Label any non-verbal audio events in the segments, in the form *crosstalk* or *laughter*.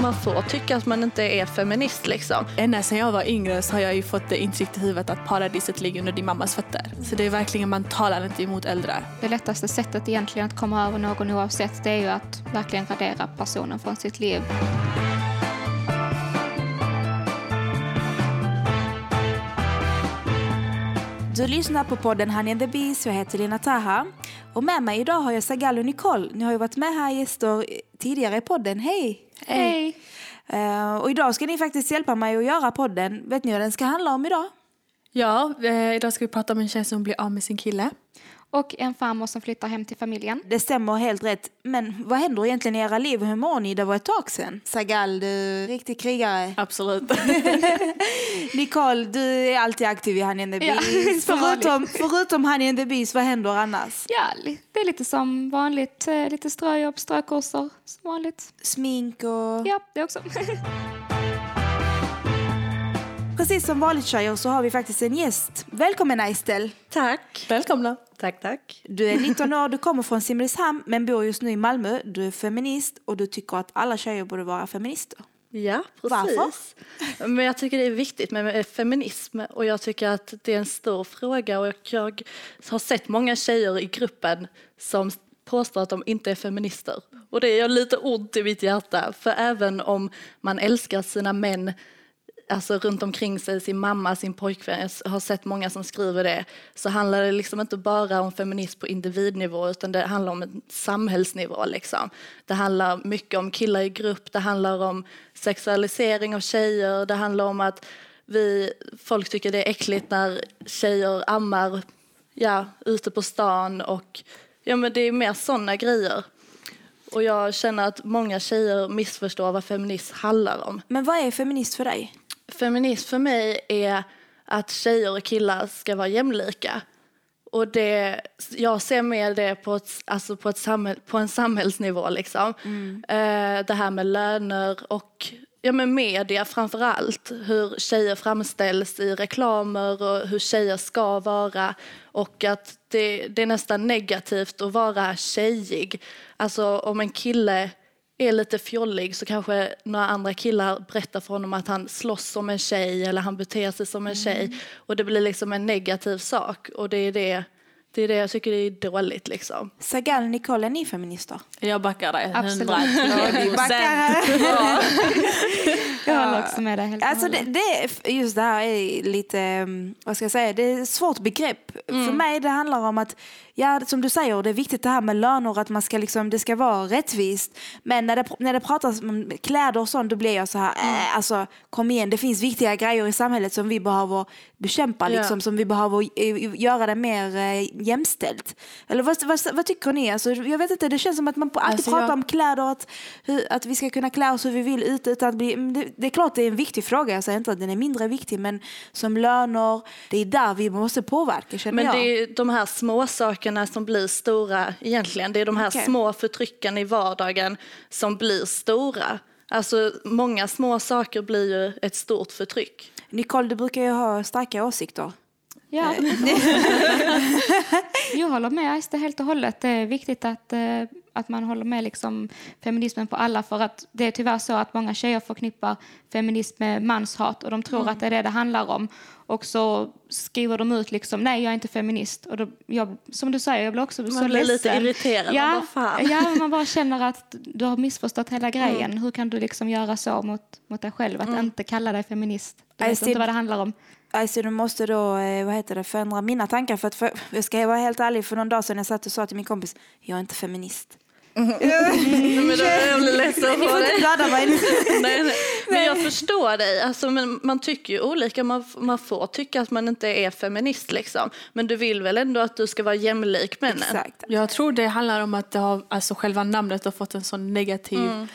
Man får tycka att man inte är feminist liksom. Ända sedan jag var yngre så har jag ju fått det intryckt i huvudet att paradiset ligger under din mammas fötter. Så det är verkligen, man talar inte emot äldre. Det lättaste sättet egentligen att komma över någon oavsett det är ju att verkligen radera personen från sitt liv. Du lyssnar på podden Honey and the Bees. Jag heter Lina Taha. Och med mig idag har jag Sagal och Nicole. Ni har ju varit med här gäster tidigare i podden. Hej! Hej! Eh, och idag ska ni faktiskt hjälpa mig att göra podden. Vet ni vad den ska handla om idag? Ja, eh, idag ska vi prata om en tjej som blir av med sin kille. Och en farmor som flyttar hem till familjen. Det stämmer helt rätt. Men vad händer egentligen i era liv? Hur mår ni? Det var ett tag sedan. Sagal, du är riktig krigare. Absolut. *laughs* Nicole, du är alltid aktiv i Honey and the Ja, Bees. *laughs* som förutom, förutom Honey and the Bees, vad händer annars? Ja, det är lite som vanligt. eh, Lite ströjobb, strökurser, som vanligt. Smink och... Ja, det också. *laughs* Precis som vanligt tjejer så har vi faktiskt en gäst. Välkommen Aistel. Tack. Välkomna. Tack, tack. Du är 19 år, du kommer från Simrishamn men bor just nu i Malmö. Du är feminist och du tycker att alla tjejer borde vara feminister. Ja, precis. Varför? Men jag tycker det är viktigt med feminism och jag tycker att det är en stor fråga och jag har sett många tjejer i gruppen som påstår att de inte är feminister. Och det gör lite ont i mitt hjärta, för även om man älskar sina män alltså runt omkring sig, sin mamma, sin pojkvän, jag har sett många som skriver det, så handlar det liksom inte bara om feminism på individnivå utan det handlar om en samhällsnivå. Liksom. Det handlar mycket om killar i grupp, det handlar om sexualisering av tjejer, det handlar om att vi, folk tycker det är äckligt när tjejer ammar ja, ute på stan och ja, men det är mer sådana grejer. Och jag känner att många tjejer missförstår vad feminism handlar om. Men vad är feminist för dig? Feminism för mig är att tjejer och killar ska vara jämlika. Och det, jag ser mer det på, ett, alltså på, ett samhäll, på en samhällsnivå. Liksom. Eh, det här med löner och ja, men media framför allt. Hur tjejer framställs i reklamer och hur tjejer ska vara. Och att det, det är nästan negativt att vara tjejig. Alltså om en kille är lite fjollig så kanske några andra killar berättar för honom att han slåss som en tjej eller han beter sig som en tjej. Och det blir liksom en negativ sak och det är det, det, är det jag tycker är dåligt liksom. Sagal, Nicole, är ni feminister? Jag backar dig. Absolut. 110%. *laughs* Jag håller också med dig helt och Alltså det, det, är- just det här är lite, mm, vad ska jag säga, det är ett svårt begrepp. För mig det handlar om att, ja som du säger, det är viktigt det här med löner, att man ska liksom, det ska vara rättvist. Men när det, när det pratas om kläder och sånt, då blir jag så här, äh, alltså kom igen, det finns viktiga grejer i samhället som vi behöver bekämpa, Ja. liksom, som vi behöver eh, göra det mer eh, jämställt. Eller vad, vad, vad tycker ni? Alltså, jag vet inte, det känns som att man alltid Alltså, pratar jag- om kläder, att, att vi ska kunna klä oss hur vi vill ute utan att bli, det, det är klart det är en viktig fråga, jag säger inte att den är mindre viktig, men som löner, det är där vi måste påverka känner Men jag. det är de här små sakerna som blir stora egentligen. Det är de här Okej. små förtrycken i vardagen som blir stora. Alltså många små saker blir ju ett stort förtryck. Nicole, du brukar ju ha starka åsikter. Ja. *laughs* jag håller med Aiste helt och hållet. Det är viktigt att, eh, att man håller med liksom feminismen på alla för att det är tyvärr så att många tjejer förknippar feminism med manshat och de tror att det är det det handlar om. Och så skriver de ut liksom, nej jag är inte feminist. Och då, jag, som du säger, jag blir också så Man blir lite ledsen. irriterad, man Ja, bara, fan. ja, man bara känner att du har missförstått hela grejen. Hur kan du liksom göra så mot, mot dig själv? Att inte kalla dig feminist. Du vet inte vad det handlar om. Alltså, du måste då eh, vad heter det, förändra mina tankar. För att för, jag ska vara helt ärlig, för någon dag sedan jag satt och sa till min kompis, jag är inte feminist. *laughs* Men då, jag blir ledsen Ni får inte mig. *laughs* nej, nej. Men *laughs* jag förstår dig. Alltså, men man tycker ju olika. Man, man får tycka att man inte är feminist. Liksom. Men du vill väl ändå att du ska vara jämlik männen? Exakt. Jag tror det handlar om att det har, alltså själva namnet har fått en sån negativ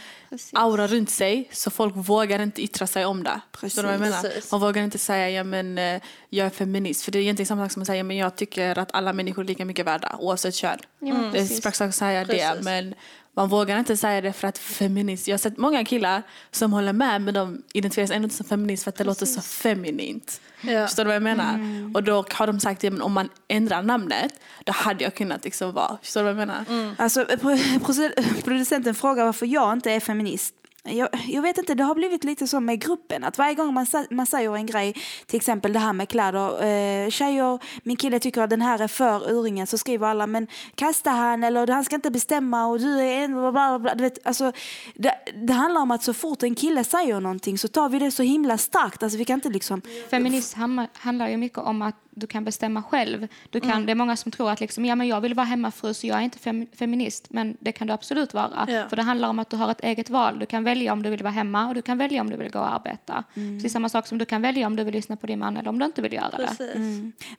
aura runt sig så folk vågar inte yttra sig om det. Du vad jag menar? Precis. Man vågar inte säga ja, men, eh, jag är feminist. För det är egentligen samma sak som att säga men jag tycker att alla människor är lika mycket värda oavsett kön. Men Det är precis. strax att säga det Precis. men man vågar inte säga det för att feminist. Jag har sett många killar som håller med men de identifierar sig ändå inte som feminist för att det låter så feminint. Ja. Förstår du vad jag menar? Mm. Och då har de sagt att om man ändrar namnet då hade jag kunnat liksom vara. Förstår du vad jag menar? Mm. Alltså, *laughs* producenten frågar varför jag inte är feminist. Jag, jag vet inte, det har blivit lite så med gruppen. Att varje gång man, man säger en grej, till exempel det här med kläder. Eh, tjejer, min kille tycker att den här är för uringen. Så skriver alla, men kasta han eller han ska inte bestämma och du är en... Bla bla bla. Du vet, alltså, det, det handlar om att så fort en kille säger någonting så tar vi det så himla starkt. Alltså, vi kan inte liksom... Feminism handlar ju mycket om att du kan bestämma själv. Du Mm. kan, Det är många som tror att liksom, ja, men jag vill vara hemmafru så jag är inte fem, feminist. Men det kan du absolut vara. Ja. För det handlar om att du har ett eget val. Du kan välja om du vill vara hemma och du kan välja om du vill gå och arbeta. Mm. Precis samma sak som du kan välja om du vill lyssna på din man eller om du inte vill göra det. Precis.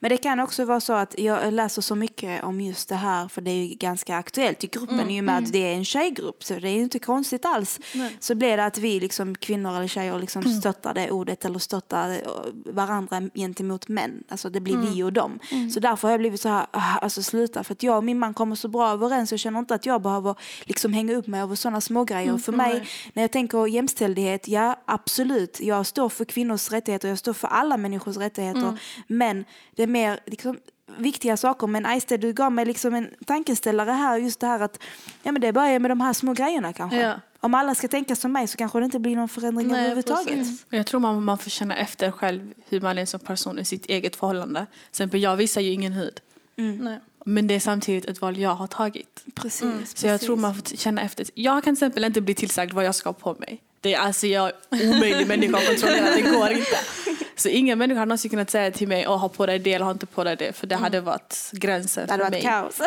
Men det kan också vara så att jag läser så mycket om just det här för det är ju ganska aktuellt i gruppen i och med att det är en tjejgrupp så det är ju inte konstigt alls. Så blir det att vi liksom kvinnor eller tjejer liksom stöttar det ordet eller stöttar eh, varandra gentemot män. Alltså det blir vi och dem. Så därför har jag blivit så här, ah, alltså sluta för att jag och min man kommer så bra överens jag känner inte att jag behöver liksom hänga upp mig över sådana små grejer. För mig, när jag tänker jämställdhet, ja absolut, jag står för kvinnors rättigheter, jag står för alla människors rättigheter. Men det är mer liksom, viktiga saker. Men Aiste, du gav mig liksom en tankeställare här, just det här att ja, men det börjar med de här små grejerna kanske. Ja. Om alla ska tänka som mig så kanske det inte blir någon förändring Nej, överhuvudtaget. precis. Jag tror man, man får känna efter själv hur man är som person i sitt eget förhållande. Till exempel jag visar ju ingen hud. Nej. Men det är samtidigt ett val jag har tagit. Precis, Så jag tror man får känna efter. Jag kan till exempel inte bli tillsagd vad jag ska ha på mig. Det är alltså jag är omöjlig *laughs* människa att kontrollera, det går inte. Så ingen människa har någonsin kunnat säga till mig, Åh, ha på dig det eller ha inte på dig det. För det hade varit gränsen Det hade för varit mig. kaos.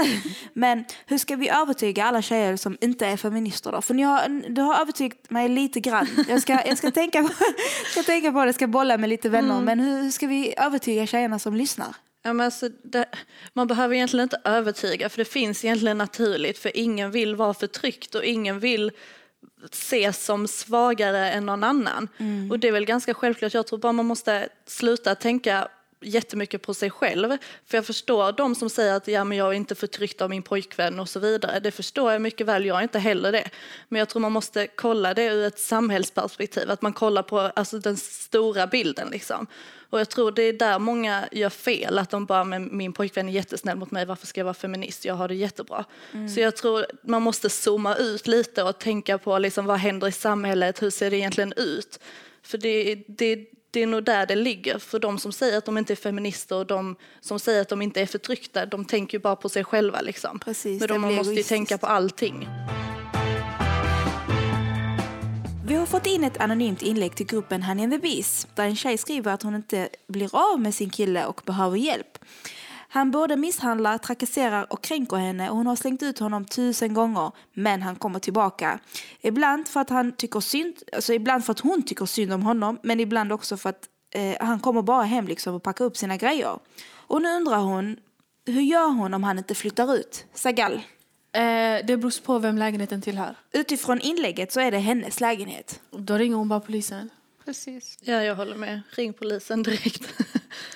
*laughs* Men hur ska vi övertyga alla tjejer som inte är feminister då? För ni har, du har övertygat mig lite grann. Jag ska, jag ska, tänka, på, *laughs* ska tänka på det, ska bolla med lite vänner. Men hur, hur ska vi övertyga tjejerna som lyssnar? Ja, men alltså, det, man behöver egentligen inte övertyga för det finns egentligen naturligt för ingen vill vara förtryckt och ingen vill ses som svagare än någon annan. Och det är väl ganska självklart, jag tror bara man måste sluta tänka jättemycket på sig själv. För jag förstår de som säger att ja, men jag är inte förtryckt av min pojkvän och så vidare. Det förstår jag mycket väl, jag är inte heller det. Men jag tror man måste kolla det ur ett samhällsperspektiv, att man kollar på alltså, den stora bilden. Liksom. Och jag tror det är där många gör fel, att de bara, men min pojkvän är jättesnäll mot mig, varför ska jag vara feminist? Jag har det jättebra. Så jag tror man måste zooma ut lite och tänka på liksom, vad händer i samhället, hur ser det egentligen ut? För det, det, det är nog där det ligger. För de som säger att de inte är feminister och de som säger att de inte är förtryckta, de tänker ju bara på sig själva. Liksom. Precis, Men de, man måste ju tänka på allting. Vi har fått in ett anonymt inlägg till gruppen Honey and the Bees där en tjej skriver att hon inte blir av med sin kille och behöver hjälp. Han både misshandlar, trakasserar och kränker henne och hon har slängt ut honom tusen gånger men han kommer tillbaka. Ibland för att, han tycker synd, alltså ibland för att hon tycker synd om honom men ibland också för att eh, han kommer bara hem liksom och packar upp sina grejer. Och nu undrar hon, hur gör hon om han inte flyttar ut? Sagal. Eh, det beror på vem lägenheten tillhör. Utifrån inlägget så är det hennes lägenhet. Då ringer hon bara polisen. Precis. Ja, jag håller med. Ring polisen direkt.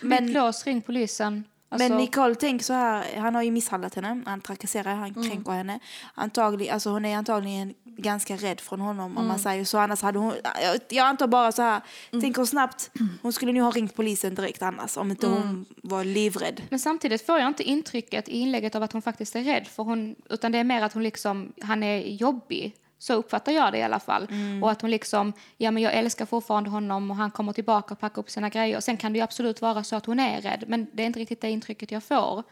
Men lås, ring polisen. Alltså, Men Nicole, tänk så här, han har ju misshandlat henne, han trakasserar, han kränker henne. Antagligen, alltså hon är antagligen ganska rädd från honom om man säger så. Annars hade hon, jag, jag antar bara så här, tänker snabbt, hon skulle nu ha ringt polisen direkt annars om inte hon var livrädd. Men samtidigt får jag inte intrycket i inlägget av att hon faktiskt är rädd. För hon, utan det är mer att hon liksom, han är jobbig. Så uppfattar jag det i alla fall. Och att hon liksom, ja men jag älskar fortfarande honom och han kommer tillbaka och packar upp sina grejer. Sen kan det absolut vara så att hon är rädd. Men det är inte riktigt det intrycket jag får.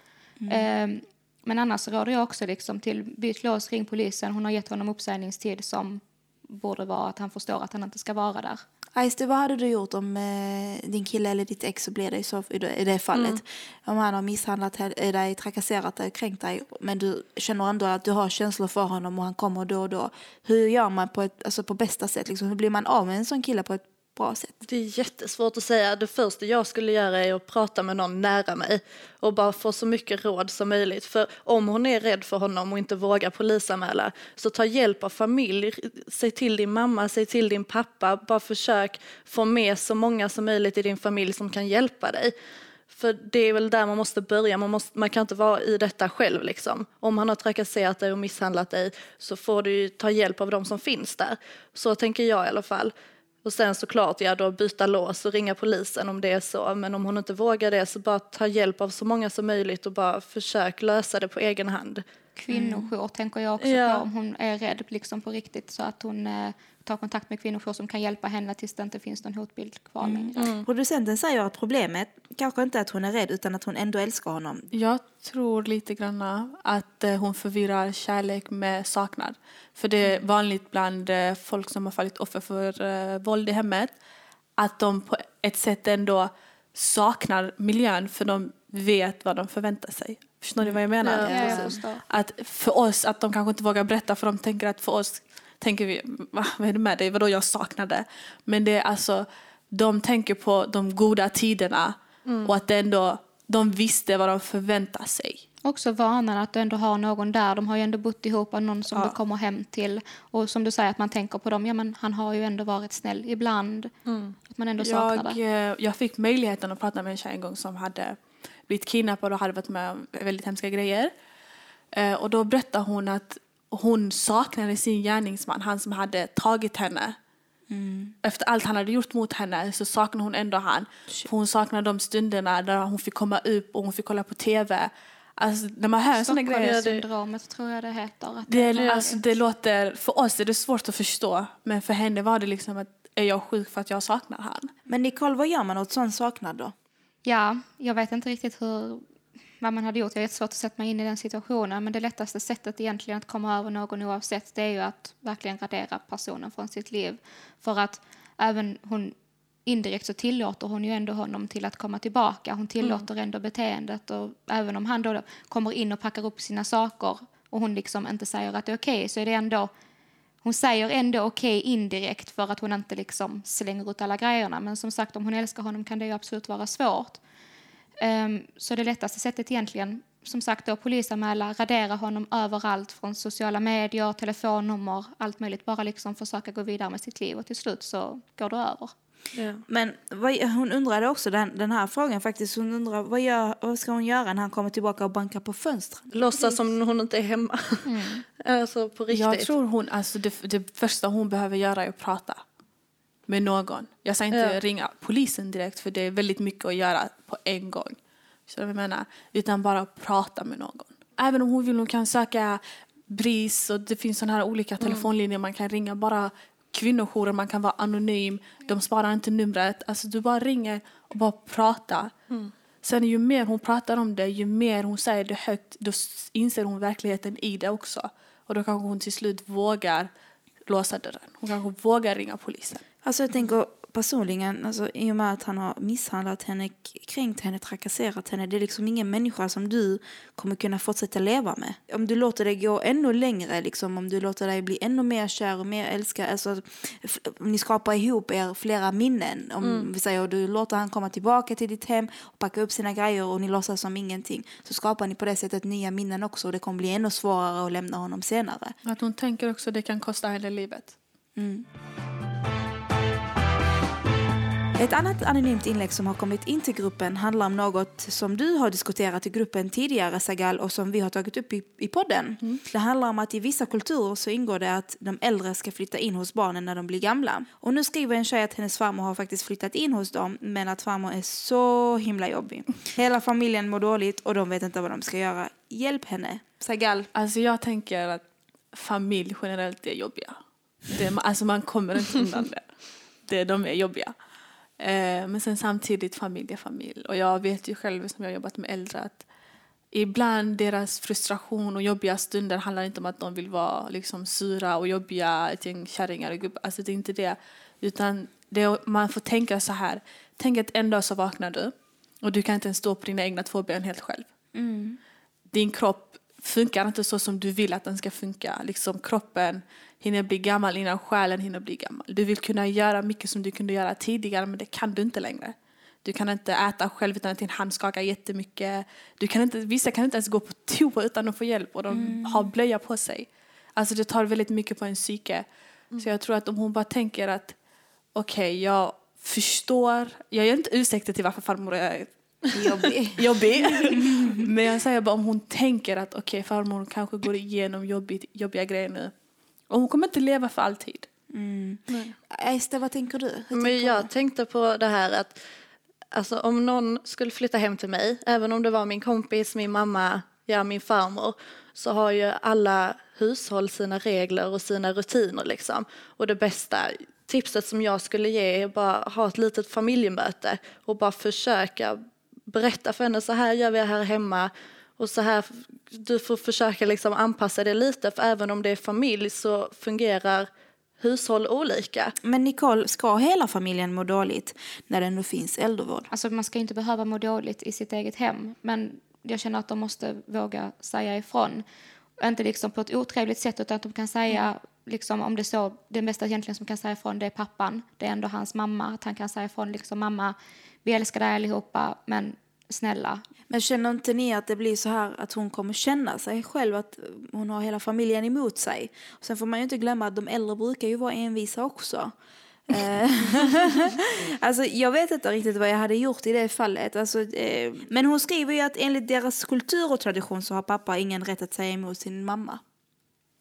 Ehm, men annars råder jag också liksom till byt lås, ring polisen. Hon har gett honom uppsägningstid som borde vara att han förstår att han inte ska vara där. Aiste, vad hade du gjort om eh, din kille eller ditt ex så blir det i, så, i, det, i det fallet? Om han har misshandlat he- dig, trakasserat dig, kränkt dig men du känner ändå att du har känslor för honom och han kommer då och då. Hur gör man på, ett, alltså på bästa sätt? Liksom? Hur blir man av med en sån kille på ett bra sätt? Det är jättesvårt att säga. Det första jag skulle göra är att prata med någon nära mig och bara få så mycket råd som möjligt. För om hon är rädd för honom och inte vågar polisanmäla så ta hjälp av familj. Säg till din mamma, säg till din pappa. Bara försök få med så många som möjligt i din familj som kan hjälpa dig. För det är väl där man måste börja. Man, måste, man kan inte vara i detta själv. Liksom. Om han har trakasserat dig och misshandlat dig så får du ju ta hjälp av de som finns där. Så tänker jag i alla fall. Och sen såklart, ja då byta lås och ringa polisen om det är så. Men om hon inte vågar det så bara ta hjälp av så många som möjligt och bara försök lösa det på egen hand. Kvinnojour tänker jag också Ja. på om hon är rädd liksom på riktigt så att hon eh, tar kontakt med kvinnojour som kan hjälpa henne tills det inte finns någon hotbild kvar längre. Producenten säger att problemet kanske inte är att hon är rädd utan att hon ändå älskar honom. Jag tror lite grann att eh, hon förvirrar kärlek med saknad. För det är vanligt bland eh, folk som har fallit offer för eh, våld i hemmet att de på ett sätt ändå saknar miljön för de vet vad de förväntar sig. Förstår ni vad jag menar? Ja, Ja, precis. förstår. Att för oss, att de kanske inte vågar berätta för de tänker att för oss tänker vi, Va, vad är det med dig, vadå jag saknade? Men det är alltså, de tänker på de goda tiderna och att det ändå, de visste vad de förväntar sig. Också vanan att du ändå har någon där. De har ju ändå bott ihop, och någon som du kommer hem till. Och som du säger, att man tänker på dem. Ja, men han har ju ändå varit snäll ibland. Att man ändå saknar Jag, det. eh, jag fick möjligheten att prata med en tjej en gång som hade blivit kidnappad och hade varit med om väldigt hemska grejer. Eh, Och då berättade hon att hon saknade sin gärningsman, han som hade tagit henne. Efter allt han hade gjort mot henne så saknade hon ändå han. För hon saknade de stunderna där hon fick komma upp och hon fick kolla på tv. Alltså när man hör sådana grejer. Stockholmssyndromet tror jag det heter. Att Det, är- alltså, det låter, för oss är det svårt att förstå. Men för henne var det liksom att är jag sjuk för att jag saknar han? Men Nicole, vad gör man åt sån saknad då? Ja, jag vet inte riktigt hur, vad man hade gjort. Jag har svårt att sätta mig in i den situationen. Men det lättaste sättet egentligen att komma över någon oavsett det är ju att verkligen radera personen från sitt liv. För att även hon indirekt så tillåter hon ju ändå honom till att komma tillbaka. Hon tillåter ändå beteendet och även om han då kommer in och packar upp sina saker och hon liksom inte säger att det är okej så är det ändå hon säger ändå okej indirekt för att hon inte liksom slänger ut alla grejerna. Men som sagt, om hon älskar honom kan det ju absolut vara svårt. Ehm, så det lättaste sättet egentligen, som sagt då polisanmäla, radera honom överallt från sociala medier, telefonnummer, allt möjligt. Bara liksom försöka gå vidare med sitt liv och till slut så går det över. Ja. Men vad, hon undrade också den, den här frågan faktiskt. Hon undrar vad, gör, vad ska hon göra när han kommer tillbaka och bankar på fönstret? Låtsas som hon inte är hemma. *laughs* alltså på riktigt. Jag tror hon, alltså det, det första hon behöver göra är att prata med någon. Jag säger inte Ja. ringa polisen direkt för det är väldigt mycket att göra på en gång. Så jag menar, utan bara prata med någon. Även om hon vill, hon kan söka BRIS och det finns sådana här olika telefonlinjer man kan ringa. Bara kvinnojourer, man kan vara anonym. De sparar inte numret. Alltså du bara ringer och bara pratar. Sen ju mer hon pratar om det, ju mer hon säger det högt, då inser hon verkligheten i det också. Och då kanske hon till slut vågar låsa dörren. Hon kanske vågar ringa polisen. Alltså jag tänker personligen, alltså, i och med att han har misshandlat henne, kränkt henne, trakasserat henne. Det är liksom ingen människa som du kommer kunna fortsätta leva med. Om du låter det gå ännu längre, liksom, om du låter dig bli ännu mer kär och mer älskad. Alltså, om ni skapar ihop er flera minnen. Om vi säger du låter han komma tillbaka till ditt hem och packa upp sina grejer och ni låtsas som ingenting. Så skapar ni på det sättet nya minnen också och det kommer bli ännu svårare att lämna honom senare. Att hon tänker också att det kan kosta henne livet. Ett annat anonymt inlägg som har kommit in till gruppen handlar om något som du har diskuterat i gruppen tidigare, Sagal, och som vi har tagit upp i, i podden. Det handlar om att i vissa kulturer så ingår det att de äldre ska flytta in hos barnen när de blir gamla. Och nu skriver en tjej att hennes farmor har faktiskt flyttat in hos dem, men att farmor är så himla jobbig. Hela familjen mår dåligt och de vet inte vad de ska göra. Hjälp henne. Sagal. Alltså jag tänker att familj generellt är jobbiga. Det, alltså man kommer inte undan det. det de är jobbiga. Eh, men sen samtidigt familj är familj. Och jag vet ju själv som jag har jobbat med äldre att ibland deras frustration och jobbiga stunder handlar inte om att de vill vara liksom sura och jobbiga, ett gäng kärringar och gubbar. Alltså det är inte det. Utan det, man får tänka så här. Tänk att en dag så vaknar du och du kan inte ens stå på dina egna två ben helt själv din kropp funkar inte så som du vill att den ska funka. Liksom kroppen hinner bli gammal innan själen hinner bli gammal. Du vill kunna göra mycket som du kunde göra tidigare men det kan du inte längre. Du kan inte äta själv utan att din hand skakar jättemycket. Du kan inte, vissa kan inte ens gå på toa utan att få hjälp och de Mm. har blöja på sig. Alltså det tar väldigt mycket på en psyke. Så jag tror att om hon bara tänker att okej, jag förstår. Jag gör inte ursäkter till varför farmor är Jobbig. *laughs* jobbig. *laughs* Men jag säger bara om hon tänker att okej, farmor kanske går igenom jobbigt, jobbiga grejer nu. Och hon kommer inte leva för alltid. Ester, vad tänker du? Hur tänker Men du? jag tänkte på det här att alltså, om någon skulle flytta hem till mig, även om det var min kompis, min mamma, ja min farmor, så har ju alla hushåll sina regler och sina rutiner liksom. Och det bästa tipset som jag skulle ge är bara ha ett litet familjemöte och bara försöka berätta för henne så här gör vi här hemma och så här, du får försöka liksom anpassa det lite för även om det är familj så fungerar hushåll olika. Men Nicole, ska hela familjen må dåligt när det ändå finns äldrevård? Alltså man ska inte behöva må dåligt i sitt eget hem. Men jag känner att de måste våga säga ifrån. Inte liksom på ett otrevligt sätt utan att de kan säga liksom om det så, det bästa egentligen som kan säga ifrån det är pappan. Det är ändå hans mamma. Att han kan säga ifrån liksom mamma, vi älskar dig allihopa men snälla. Men känner inte ni att det blir så här att hon kommer känna sig själv att hon har hela familjen emot sig? Och sen får man ju inte glömma att de äldre brukar ju vara envisa också. *laughs* Eh, *laughs* alltså, jag vet inte riktigt vad jag hade gjort i det fallet. Alltså, eh, men hon skriver ju att enligt deras kultur och tradition så har pappa ingen rätt att säga emot sin mamma.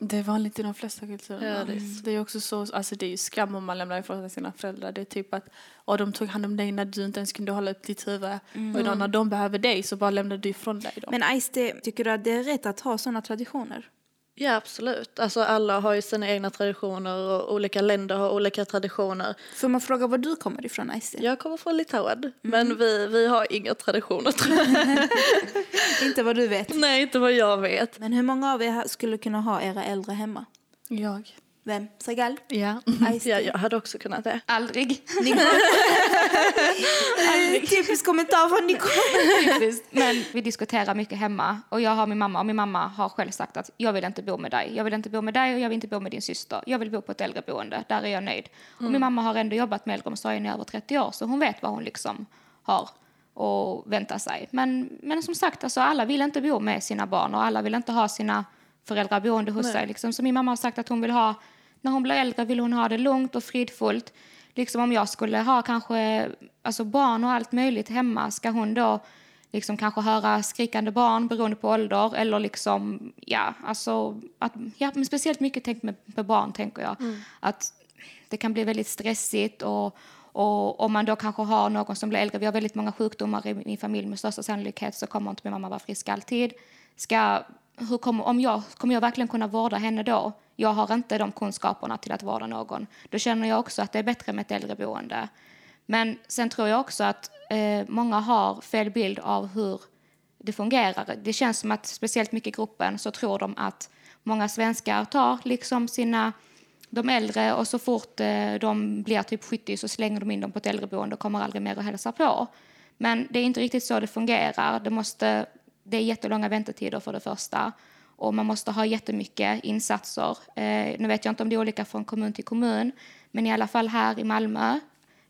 Det är vanligt i de flesta kulturer. Ja, det är det är också så, alltså det är ju skam om man lämnar ifrån sig sina föräldrar. Det är typ att och de tog hand om dig när du inte ens kunde hålla upp ditt huvud. Och idag när de behöver dig så bara lämnar du ifrån dig dem. Men Aiste, tycker du att det är rätt att ha sådana traditioner? Ja, absolut. Alltså, alla har ju sina egna traditioner och olika länder har olika traditioner. Får man fråga var du kommer ifrån Aiste? Jag kommer från Litauen, men vi, vi har inga traditioner tror jag. *laughs* Inte vad du vet. Nej, inte vad jag vet. Men hur många av er skulle kunna ha era äldre hemma? Jag. Vem? Sagal? Ja. Ja, jag hade också kunnat det. *laughs* Aldrig. Typisk kommentar från Nicole. Typiskt. Men vi diskuterar mycket hemma och jag har min mamma och min mamma har själv sagt att jag vill inte bo med dig. Jag vill inte bo med dig och jag vill inte bo med din syster. Jag vill bo på ett äldreboende. Där är jag nöjd. Och min mamma har ändå jobbat med äldreomsorgen i över 30 år så hon vet vad hon liksom har och vänta sig. Men, men som sagt, alltså, alla vill inte bo med sina barn och alla vill inte ha sina föräldrar boende hos sig. Liksom. Så min mamma har sagt att hon vill ha, när hon blir äldre vill hon ha det lugnt och fridfullt. Liksom om jag skulle ha kanske alltså barn och allt möjligt hemma, ska hon då liksom kanske höra skrikande barn beroende på ålder eller liksom, ja, alltså, att, ja, men speciellt mycket tänkt med, med barn tänker jag. Att det kan bli väldigt stressigt och, och om man då kanske har någon som blir äldre, vi har väldigt många sjukdomar i min familj med största sannolikhet så kommer inte min mamma vara frisk alltid. Ska, hur kommer, om jag, kommer jag verkligen kunna vårda henne då? Jag har inte de kunskaperna till att vårda någon. Då känner jag också att det är bättre med ett äldreboende. Men sen tror jag också att eh, många har fel bild av hur det fungerar. Det känns som att speciellt mycket i gruppen så tror de att många svenskar tar liksom sina de äldre och så fort eh, de blir typ 70 så slänger de in dem på ett äldreboende och kommer aldrig mer och hälsa på. Men det är inte riktigt så det fungerar. Det, måste, det är jättelånga väntetider för det första och man måste ha jättemycket insatser. Eh, nu vet jag inte om det är olika från kommun till kommun men i alla fall här i Malmö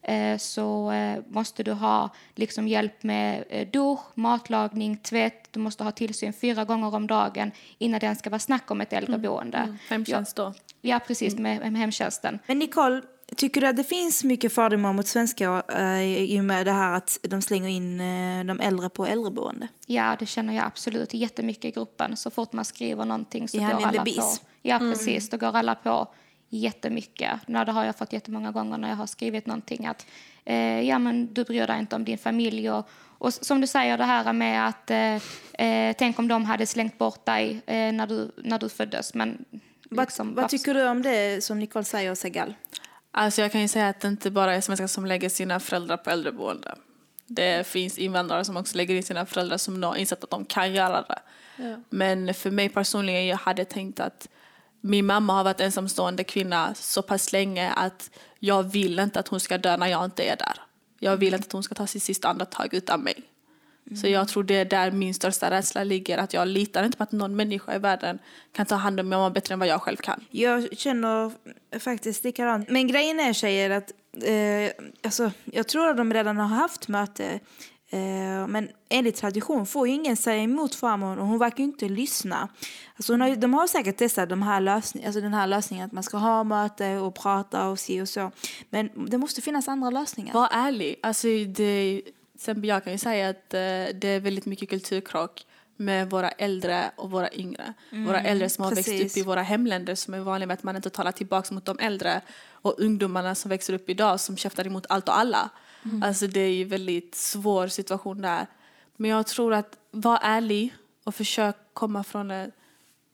eh, så eh, måste du ha liksom hjälp med eh, dusch, matlagning, tvätt. Du måste ha tillsyn fyra gånger om dagen innan det ens ska vara snack om ett äldreboende. Hemtjänst då. Ja, precis, med, med hemtjänsten. Men Nicole, tycker du att det finns mycket fördomar mot svenskar eh, i och med det här att de slänger in eh, de äldre på äldreboende? Ja, det känner jag absolut jättemycket i gruppen. Så fort man skriver någonting så Ja, går alla på. Ja, precis. Då går alla på jättemycket. Nej, det har jag fått jättemånga gånger när jag har skrivit någonting att eh, ja, men du bryr dig inte om din familj och, och som du säger det här med att eh, eh, tänk om de hade slängt bort dig eh, när, du, när du föddes. Men Vad, liksom, vad tycker du om det som Nicole säger, Sagal? Alltså jag kan ju säga att det inte bara är svenskar som lägger sina föräldrar på äldreboende. Det finns invandrare som också lägger in sina föräldrar som har insett att de kan göra det. Men för mig personligen, jag hade tänkt att min mamma har varit ensamstående kvinna så pass länge att jag vill inte att hon ska dö när jag inte är där. Jag vill inte att hon ska ta sitt sista andetag utan mig. Så jag tror det är där min största rädsla ligger. Att jag litar inte på att någon människa i världen kan ta hand om mig bättre än vad jag själv kan. Jag känner faktiskt likadant. Men grejen är tjejer att eh, alltså, jag tror att de redan har haft möte. Eh, men enligt tradition får ju ingen säga emot farmor och hon verkar inte lyssna. Alltså har, de har säkert testat de här lösning, alltså den här lösningen att man ska ha möte och prata och si och så. Men det måste finnas andra lösningar. Var ärlig. Alltså det, sen jag kan ju säga att eh, det är väldigt mycket kulturkrock med våra äldre och våra yngre. våra äldre som har växt precis. upp i våra hemländer som är vanliga med att man inte talar tillbaka mot de äldre och ungdomarna som växer upp idag som käftar emot allt och alla. Alltså det är ju en väldigt svår situation där. Men jag tror att var ärlig och försök komma från en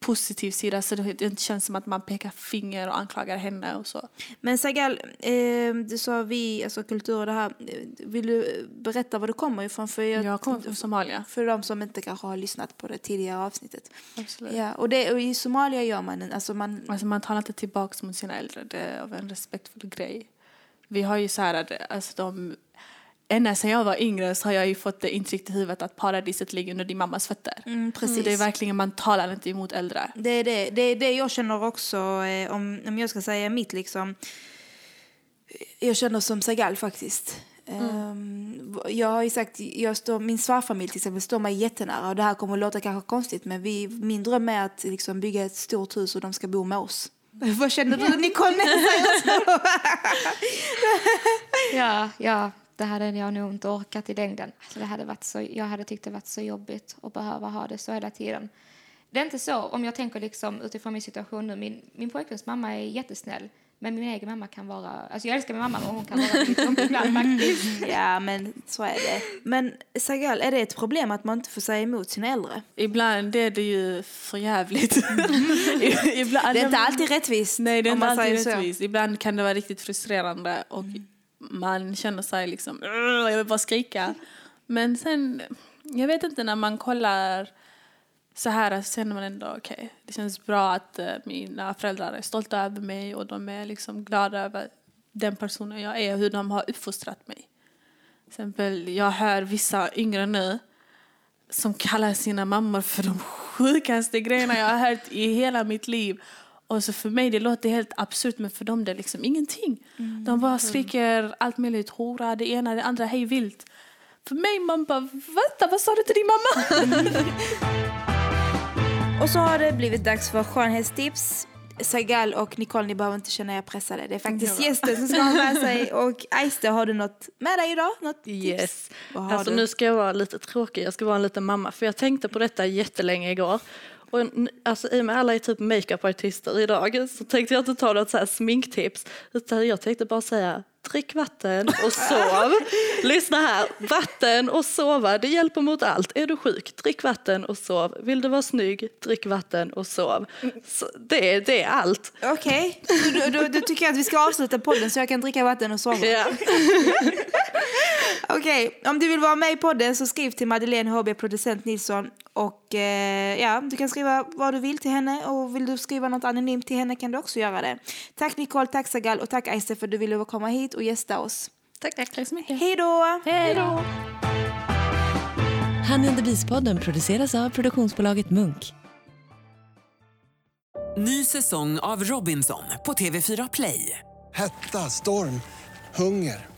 positiv sida så det inte känns som att man pekar finger och anklagar henne och så. Men Sagal, eh, du sa vi, alltså kultur och det här. Eh, Vill du berätta var du kommer ifrån? För, jag, Jag kommer från Somalia. för de som inte kanske har lyssnat på det tidigare avsnittet. Absolut. Ja, och, det, och i Somalia gör man en, alltså man, Alltså man talar inte tillbaka mot sina äldre. Det är av en respektfull grej. Vi har ju så här att alltså de, ända sedan jag var yngre så har jag ju fått det intrycket i huvudet att paradiset ligger under din mammas fötter. mm, precis. Så det är verkligen, man talar inte emot äldre. Det är det, det, är det jag känner också, eh, om, om jag ska säga mitt liksom. Jag känner som Sagal faktiskt. Ehm, jag har sagt, jag står, min svärfamilj till exempel står mig jättenära och det här kommer att låta kanske konstigt men vi, min dröm är att liksom bygga ett stort hus och de ska bo med oss. *laughs* Vad känner du Nicole? *laughs* Ja, ja, det hade jag nog inte orkat i längden. Alltså det hade varit så, jag hade tyckt det varit så jobbigt att behöva ha det så hela tiden. Det är inte så, om jag tänker liksom utifrån min situation nu, min, min pojkväns mamma är jättesnäll. Men min egen mamma kan vara, alltså jag älskar min mamma men hon kan vara lite jobbig ibland faktiskt. *laughs* Ja men så är det. Men Sagal, är det ett problem att man inte får säga emot sina äldre? Ibland är det ju för jävligt. *laughs* Ibland, Det är inte alltid rättvist. Nej, det är inte alltid rättvist. Ibland kan det vara riktigt frustrerande och man känner sig liksom, jag vill bara skrika. Men sen, jag vet inte, när man kollar så här så känner man ändå okej, okay, det känns bra att eh, mina föräldrar är stolta över mig och de är liksom glada över den personen jag är och hur de har uppfostrat mig. Till exempel, jag hör vissa yngre nu som kallar sina mammor för de sjukaste grejerna jag har hört i hela mitt liv. Och så för mig det låter helt absurt men för dem det är liksom ingenting. De bara skriker allt möjligt, hora, det ena, det andra, hej vilt. För mig man bara, vänta vad sa du till din mamma? *laughs* Och så har det blivit dags för skönhetstips. Sagal och Nicole, ni behöver inte känna er pressade. Det är faktiskt gästen som ska ha med sig. *laughs* Och Aiste, har du något med dig idag? Något tips? Yes. Alltså du? nu ska jag vara lite tråkig, jag ska vara en liten mamma. För jag tänkte på detta jättelänge igår. Och alltså, I och med alla är typ makeupartister idag så tänkte jag inte ta något så sminktips. Utan jag tänkte bara säga drick vatten och sov. *laughs* Lyssna här, vatten och sova det hjälper mot allt. Är du sjuk, drick vatten och sov. Vill du vara snygg, drick vatten och sov. Så det, är- det är allt. Okej, då, då, då tycker jag att vi ska avsluta podden så jag kan dricka vatten och sova. Ja. *laughs* Okej, om du vill vara med i podden så skriv till Madeleine HB, producent Nilsson. Och eh, ja, du kan skriva vad du vill till henne och vill du skriva något anonymt till henne kan du också göra det. Tack Nicole, tack Sagal och tack Aiste för att du ville komma hit och gästa oss. Tack, tack så mycket. Hej då! Hej då! Honey and the Beast-podden produceras av produktionsbolaget Munk. Ny säsong av Robinson på TV4 Play. Hetta, storm, hunger.